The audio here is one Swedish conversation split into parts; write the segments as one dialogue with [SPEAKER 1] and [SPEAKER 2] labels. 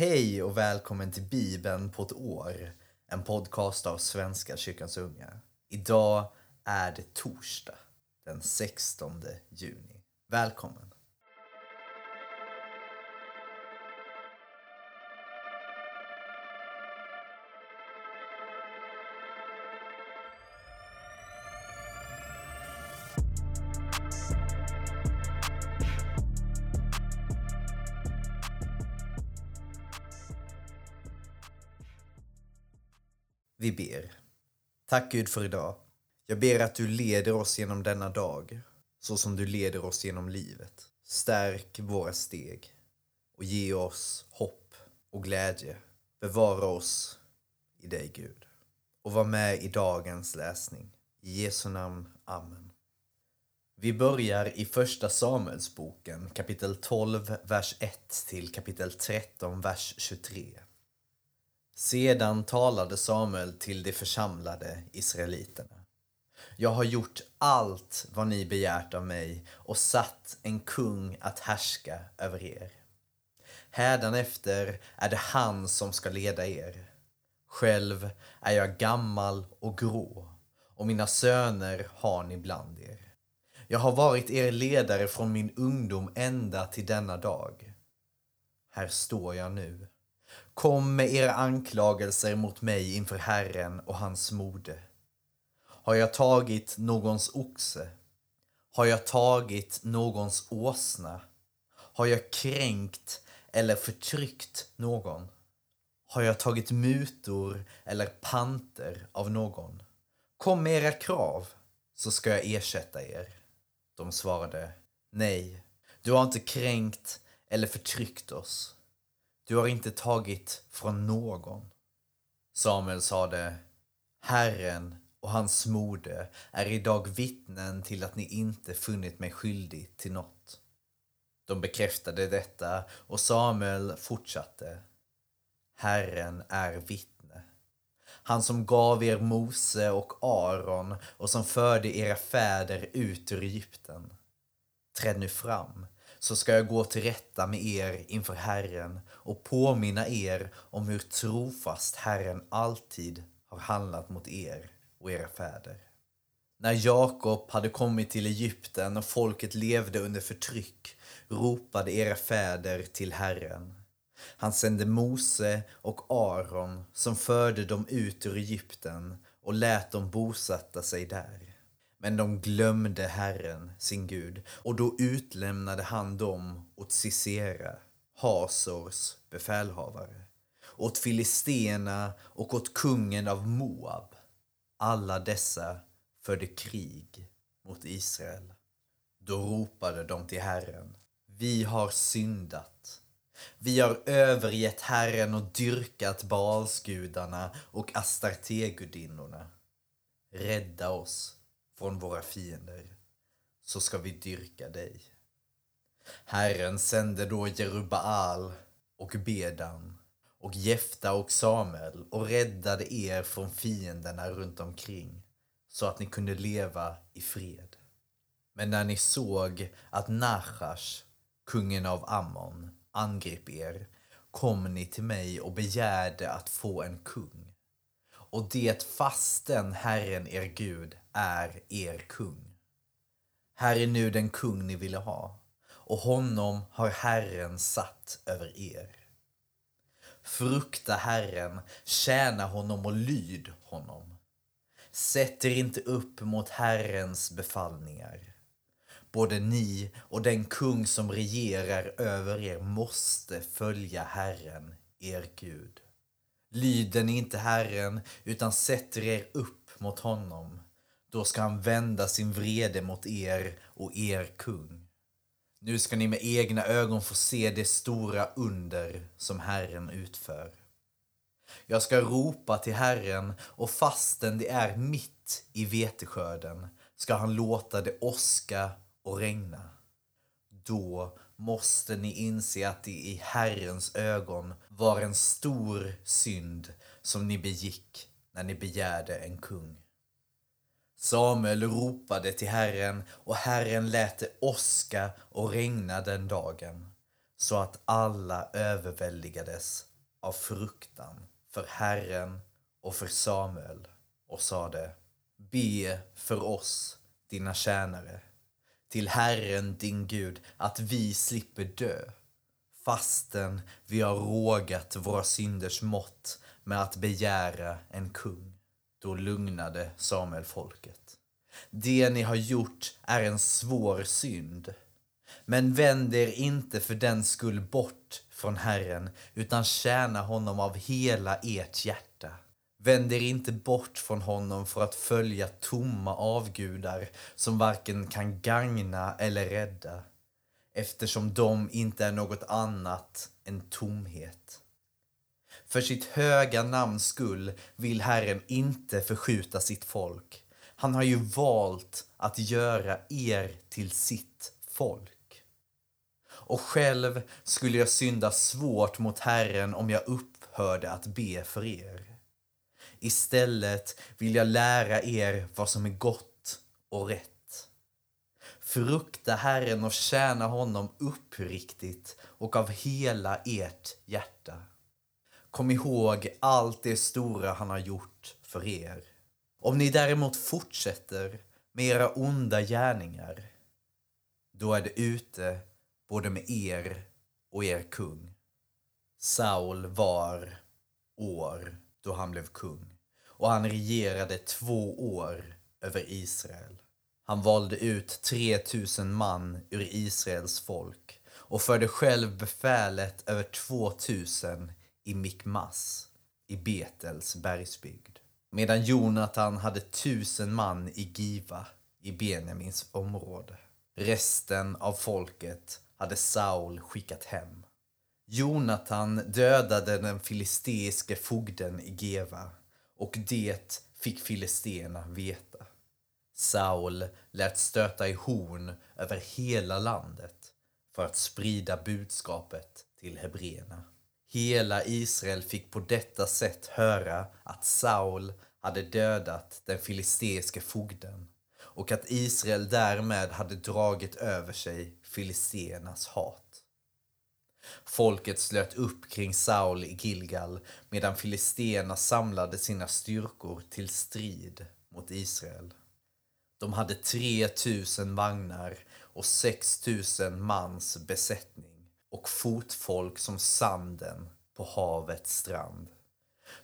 [SPEAKER 1] Hej och välkommen till Bibeln på ett år. En podcast av Svenska kyrkans unga. Idag är det torsdag den 16 juni. Välkommen! Tack Gud för idag. Jag ber att du leder oss genom denna dag så som du leder oss genom livet. Stärk våra steg och ge oss hopp och glädje. Bevara oss i dig Gud. Och var med i dagens läsning. I Jesu namn. Amen. Vi börjar i Första Samuelsboken kapitel 12, vers 1 till kapitel 13, vers 23. Sedan talade Samuel till de församlade israeliterna. Jag har gjort allt vad ni begärt av mig och satt en kung att härska över er. Hädanefter är det han som ska leda er. Själv är jag gammal och grå och mina söner har ni bland er. Jag har varit er ledare från min ungdom ända till denna dag. Här står jag nu Kom med era anklagelser mot mig inför Herren och hans mode. Har jag tagit någons oxe? Har jag tagit någons åsna? Har jag kränkt eller förtryckt någon? Har jag tagit mutor eller panter av någon? Kom med era krav, så ska jag ersätta er. De svarade, nej, du har inte kränkt eller förtryckt oss. Du har inte tagit från någon. Samuel sade, Herren och hans mode är idag vittnen till att ni inte funnit mig skyldig till något. De bekräftade detta och Samuel fortsatte. Herren är vittne. Han som gav er Mose och Aron och som förde era fäder ut ur Egypten. Träd nu fram så ska jag gå till rätta med er inför Herren och påminna er om hur trofast Herren alltid har handlat mot er och era fäder. När Jakob hade kommit till Egypten och folket levde under förtryck ropade era fäder till Herren. Han sände Mose och Aron som förde dem ut ur Egypten och lät dem bosätta sig där. Men de glömde Herren, sin Gud, och då utlämnade han dem åt Sisera, Hasors befälhavare, åt filisterna och åt kungen av Moab. Alla dessa förde krig mot Israel. Då ropade de till Herren. Vi har syndat. Vi har övergett Herren och dyrkat Baalsgudarna och Astartegudinnorna. Rädda oss från våra fiender, så ska vi dyrka dig. Herren sände då Jerubbaal och Bedan och Jefta och Samuel och räddade er från fienderna runt omkring så att ni kunde leva i fred. Men när ni såg att Nachash, kungen av Ammon, angrep er kom ni till mig och begärde att få en kung och det fastän Herren er Gud är er kung. Här är nu den kung ni ville ha och honom har Herren satt över er. Frukta Herren, tjäna honom och lyd honom. Sätt er inte upp mot Herrens befallningar. Både ni och den kung som regerar över er måste följa Herren, er Gud. Lyder ni inte Herren utan sätter er upp mot honom, då ska han vända sin vrede mot er och er kung. Nu ska ni med egna ögon få se det stora under som Herren utför. Jag ska ropa till Herren och fastän det är mitt i veteskörden ska han låta det åska och regna. Då måste ni inse att det i Herrens ögon var en stor synd som ni begick när ni begärde en kung. Samuel ropade till Herren och Herren lät det åska och regna den dagen så att alla överväldigades av fruktan för Herren och för Samuel och sade Be för oss, dina tjänare, till Herren din Gud, att vi slipper dö fastän vi har rågat våra synders mått med att begära en kung. Då lugnade Samuel folket. Det ni har gjort är en svår synd. Men vänd er inte för den skull bort från Herren, utan tjäna honom av hela ert hjärta. Vänd er inte bort från honom för att följa tomma avgudar som varken kan gagna eller rädda, eftersom de inte är något annat än tomhet. För sitt höga namns skull vill Herren inte förskjuta sitt folk. Han har ju valt att göra er till sitt folk. Och själv skulle jag synda svårt mot Herren om jag upphörde att be för er. Istället vill jag lära er vad som är gott och rätt. Frukta Herren och tjäna honom uppriktigt och av hela ert hjärta. Kom ihåg allt det stora han har gjort för er. Om ni däremot fortsätter med era onda gärningar, då är det ute både med er och er kung. Saul var år då han blev kung och han regerade två år över Israel. Han valde ut 3000 man ur Israels folk och förde själv befälet över 2000 i Mikmas i Betels bergsbygd. Medan Jonatan hade tusen man i Giva i Benjamins område. Resten av folket hade Saul skickat hem. Jonatan dödade den filisteiske fogden i Geva och det fick filisterna veta. Saul lät stöta i horn över hela landet för att sprida budskapet till hebreerna. Hela Israel fick på detta sätt höra att Saul hade dödat den filisteiske fogden och att Israel därmed hade dragit över sig filisteernas hat. Folket slöt upp kring Saul i Gilgal medan filisterna samlade sina styrkor till strid mot Israel. De hade 3000 vagnar och 6000 mans besättning och fotfolk som sanden på havets strand.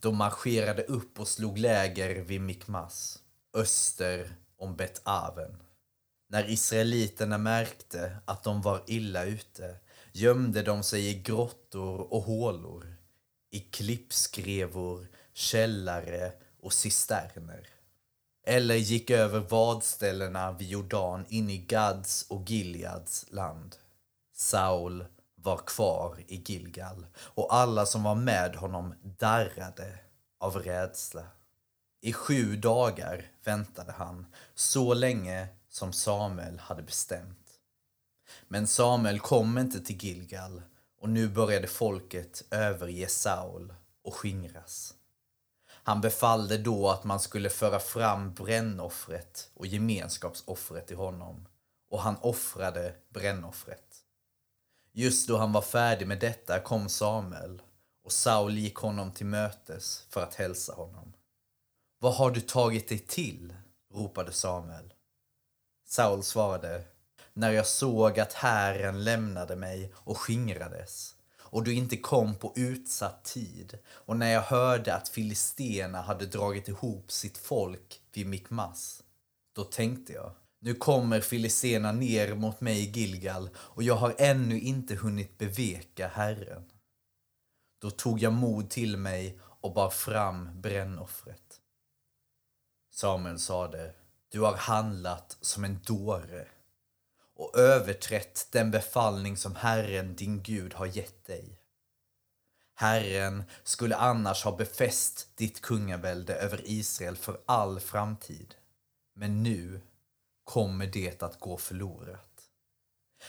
[SPEAKER 1] De marscherade upp och slog läger vid Mikmas, öster om Bet-Aven. När israeliterna märkte att de var illa ute gömde de sig i grottor och hålor, i klippskrevor, källare och cisterner. Eller gick över vadställena vid Jordan in i Gads och Gileads land. Saul var kvar i Gilgal och alla som var med honom darrade av rädsla. I sju dagar väntade han, så länge som Samuel hade bestämt. Men Samuel kom inte till Gilgal och nu började folket överge Saul och skingras. Han befallde då att man skulle föra fram brännoffret och gemenskapsoffret till honom och han offrade brännoffret. Just då han var färdig med detta kom Samuel och Saul gick honom till mötes för att hälsa honom. Vad har du tagit dig till? ropade Samuel. Saul svarade när jag såg att Herren lämnade mig och skingrades och du inte kom på utsatt tid och när jag hörde att filisterna hade dragit ihop sitt folk vid Mikmas. Då tänkte jag, nu kommer filisterna ner mot mig i Gilgal och jag har ännu inte hunnit beveka Herren. Då tog jag mod till mig och bar fram brännoffret. Samuel sade, du har handlat som en dåre och överträtt den befallning som Herren din Gud har gett dig. Herren skulle annars ha befäst ditt kungavälde över Israel för all framtid. Men nu kommer det att gå förlorat.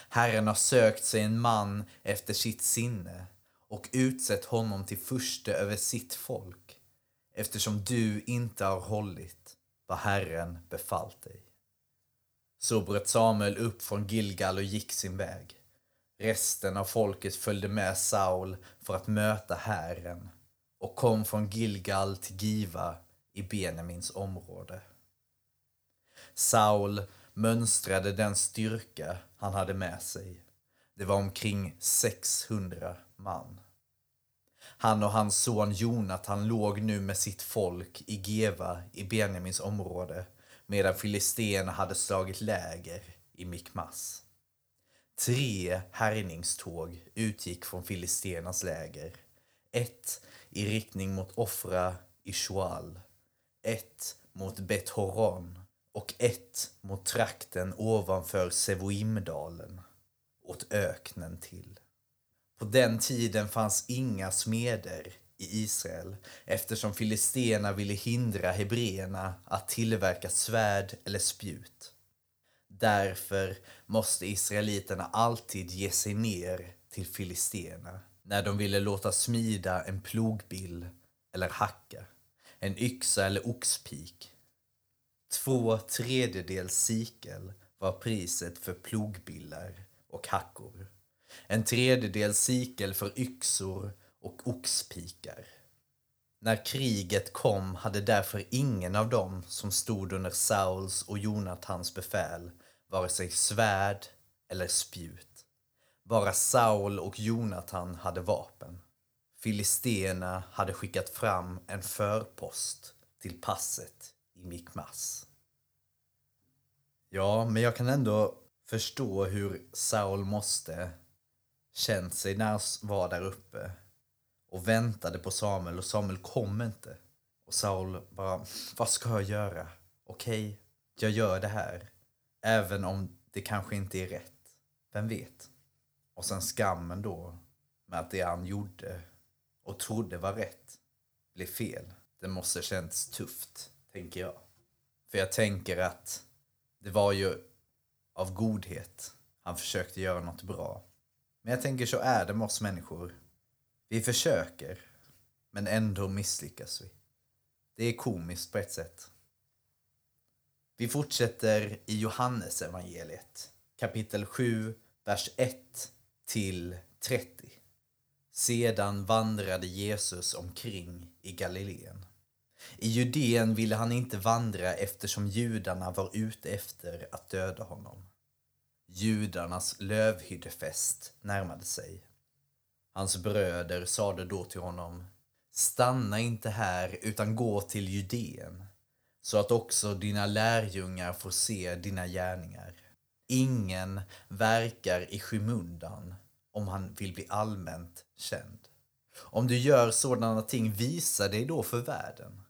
[SPEAKER 1] Herren har sökt sig en man efter sitt sinne och utsett honom till furste över sitt folk eftersom du inte har hållit vad Herren befallt dig. Så bröt Samuel upp från Gilgal och gick sin väg. Resten av folket följde med Saul för att möta hären och kom från Gilgal till Giva i Benjamins område. Saul mönstrade den styrka han hade med sig. Det var omkring 600 man. Han och hans son Jonathan låg nu med sitt folk i Geva i Benjamins område medan filisterna hade slagit läger i Mikmas. Tre härjningståg utgick från filisternas läger. Ett i riktning mot Ofra i Shual, ett mot Bet Horon och ett mot trakten ovanför Sevoimdalen, åt öknen till. På den tiden fanns inga smeder i Israel eftersom filisterna ville hindra hebreerna att tillverka svärd eller spjut. Därför måste israeliterna alltid ge sig ner till filisterna när de ville låta smida en plogbill eller hacka, en yxa eller oxpik. Två tredjedels sikel var priset för plogbillar och hackor. En tredjedels sikel för yxor och oxpikar. När kriget kom hade därför ingen av dem som stod under Sauls och Jonatans befäl vare sig svärd eller spjut. Bara Saul och Jonatan hade vapen. Filisterna hade skickat fram en förpost till passet i Mikmas. Ja, men jag kan ändå förstå hur Saul måste känt sig när han var där uppe och väntade på Samuel och Samuel kom inte. Och Saul bara, vad ska jag göra? Okej, okay, jag gör det här. Även om det kanske inte är rätt. Vem vet? Och sen skammen då med att det han gjorde och trodde var rätt blev fel. Det måste känts tufft, tänker jag. För jag tänker att det var ju av godhet han försökte göra något bra. Men jag tänker så är det med oss människor. Vi försöker, men ändå misslyckas vi. Det är komiskt på ett sätt. Vi fortsätter i Johannes evangeliet, kapitel 7, vers 1 till 30. Sedan vandrade Jesus omkring i Galileen. I Judeen ville han inte vandra eftersom judarna var ute efter att döda honom. Judarnas lövhyddefest närmade sig. Hans bröder sade då till honom Stanna inte här utan gå till Judeen så att också dina lärjungar får se dina gärningar. Ingen verkar i skymundan om han vill bli allmänt känd. Om du gör sådana ting, visa dig då för världen.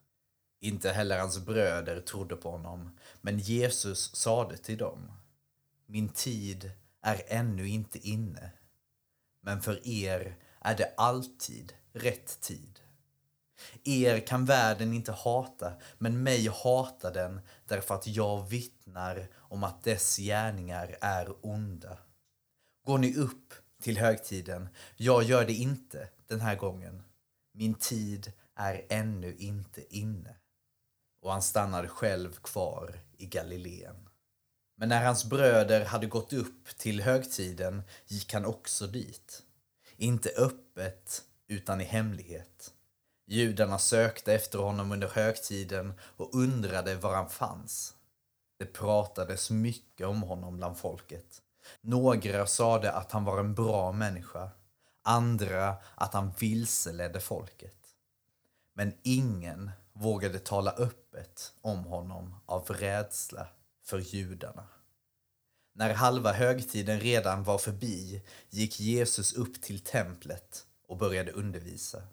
[SPEAKER 1] Inte heller hans bröder trodde på honom, men Jesus sade till dem. Min tid är ännu inte inne, men för er är det alltid rätt tid. Er kan världen inte hata, men mig hatar den därför att jag vittnar om att dess gärningar är onda. Går ni upp till högtiden? Jag gör det inte den här gången. Min tid är ännu inte inne. Och han stannade själv kvar i Galileen. Men när hans bröder hade gått upp till högtiden gick han också dit. Inte öppet, utan i hemlighet. Judarna sökte efter honom under högtiden och undrade var han fanns. Det pratades mycket om honom bland folket. Några sade att han var en bra människa, andra att han vilseledde folket. Men ingen vågade tala öppet om honom av rädsla för judarna. När halva högtiden redan var förbi gick Jesus upp till templet och började undervisa.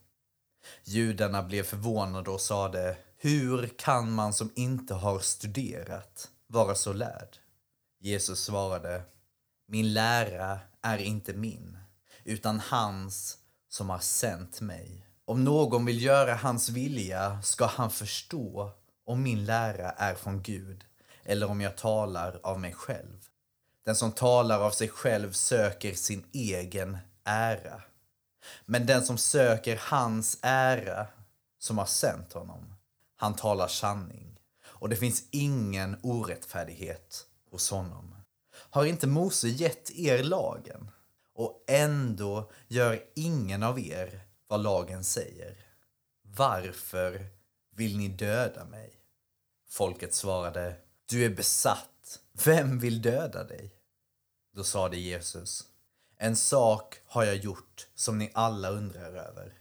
[SPEAKER 1] Judarna blev förvånade och sade Hur kan man som inte har studerat vara så lärd? Jesus svarade Min lära är inte min, utan hans som har sänt mig. Om någon vill göra hans vilja ska han förstå om min lära är från Gud eller om jag talar av mig själv. Den som talar av sig själv söker sin egen ära. Men den som söker hans ära som har sänt honom, han talar sanning. Och det finns ingen orättfärdighet hos honom. Har inte Mose gett er lagen? och ändå gör ingen av er vad lagen säger. Varför vill ni döda mig? Folket svarade, du är besatt. Vem vill döda dig? Då sade Jesus, en sak har jag gjort som ni alla undrar över.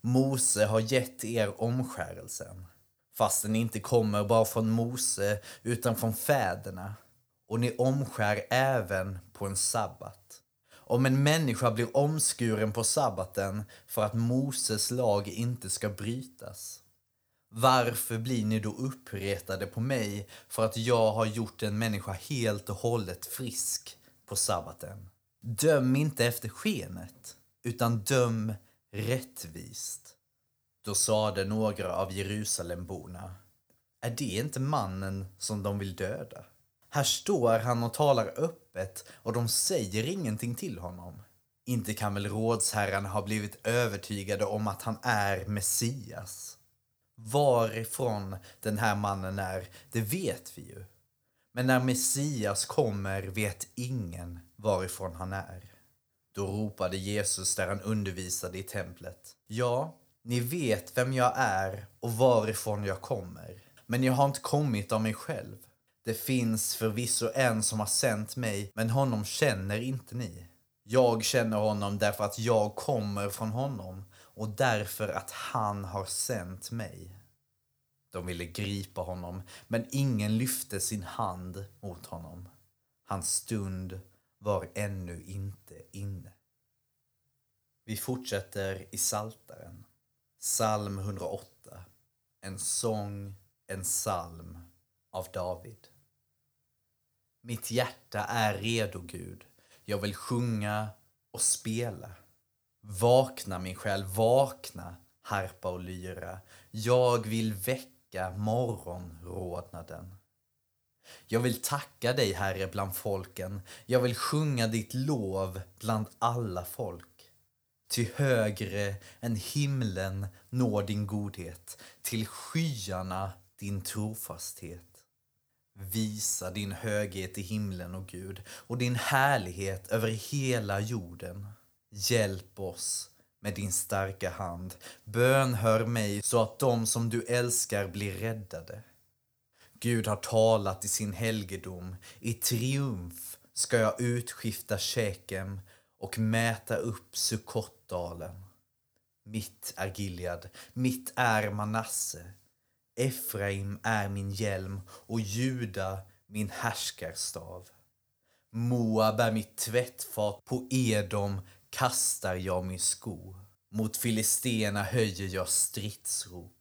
[SPEAKER 1] Mose har gett er omskärelsen, fast den inte kommer bara från Mose utan från fäderna. Och ni omskär även på en sabbat. Om en människa blir omskuren på sabbaten för att Moses lag inte ska brytas. Varför blir ni då uppretade på mig för att jag har gjort en människa helt och hållet frisk på sabbaten? Döm inte efter skenet, utan döm rättvist. Då sade några av Jerusalemborna, är det inte mannen som de vill döda? Här står han och talar öppet och de säger ingenting till honom. Inte kan väl rådsherrarna ha blivit övertygade om att han är Messias? Varifrån den här mannen är, det vet vi ju. Men när Messias kommer vet ingen varifrån han är. Då ropade Jesus där han undervisade i templet. Ja, ni vet vem jag är och varifrån jag kommer. Men jag har inte kommit av mig själv. Det finns förvisso en som har sänt mig, men honom känner inte ni. Jag känner honom därför att jag kommer från honom och därför att han har sänt mig. De ville gripa honom, men ingen lyfte sin hand mot honom. Hans stund var ännu inte inne. Vi fortsätter i Saltaren. Psalm 108. En sång, en psalm av David. Mitt hjärta är redo, Gud. Jag vill sjunga och spela. Vakna, min själ, vakna, harpa och lyra. Jag vill väcka morgonrodnaden. Jag vill tacka dig, Herre, bland folken. Jag vill sjunga ditt lov bland alla folk. Till högre än himlen når din godhet, till skyarna din trofasthet. Visa din höghet i himlen, och Gud, och din härlighet över hela jorden. Hjälp oss med din starka hand. Bönhör mig så att de som du älskar blir räddade. Gud har talat i sin helgedom. I triumf ska jag utskifta Shekem och mäta upp Sukkotdalen. Mitt är Gilead, mitt är Manasse. Efraim är min hjälm och Juda min härskarstav. Moab är mitt tvättfat, på Edom kastar jag min sko. Mot filisterna höjer jag stridsrop.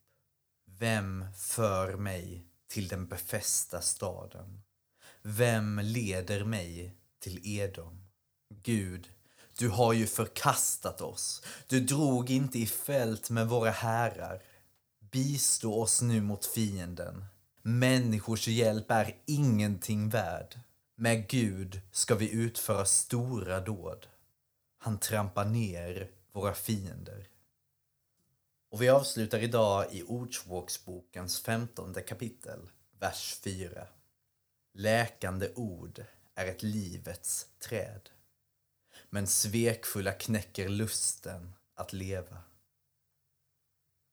[SPEAKER 1] Vem för mig till den befästa staden? Vem leder mig till Edom? Gud, du har ju förkastat oss. Du drog inte i fält med våra härar. Bistå oss nu mot fienden. Människors hjälp är ingenting värd. Med Gud ska vi utföra stora dåd. Han trampar ner våra fiender. Och vi avslutar idag i Ordsvågsbokens femtonde kapitel, vers 4. Läkande ord är ett livets träd, men svekfulla knäcker lusten att leva.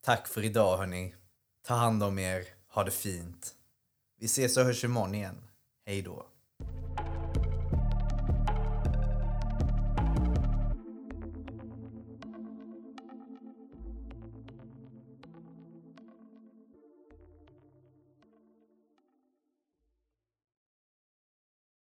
[SPEAKER 1] Tack för idag hörni. Ta hand om er, ha det fint. Vi ses och hörs imorgon igen. Hej då.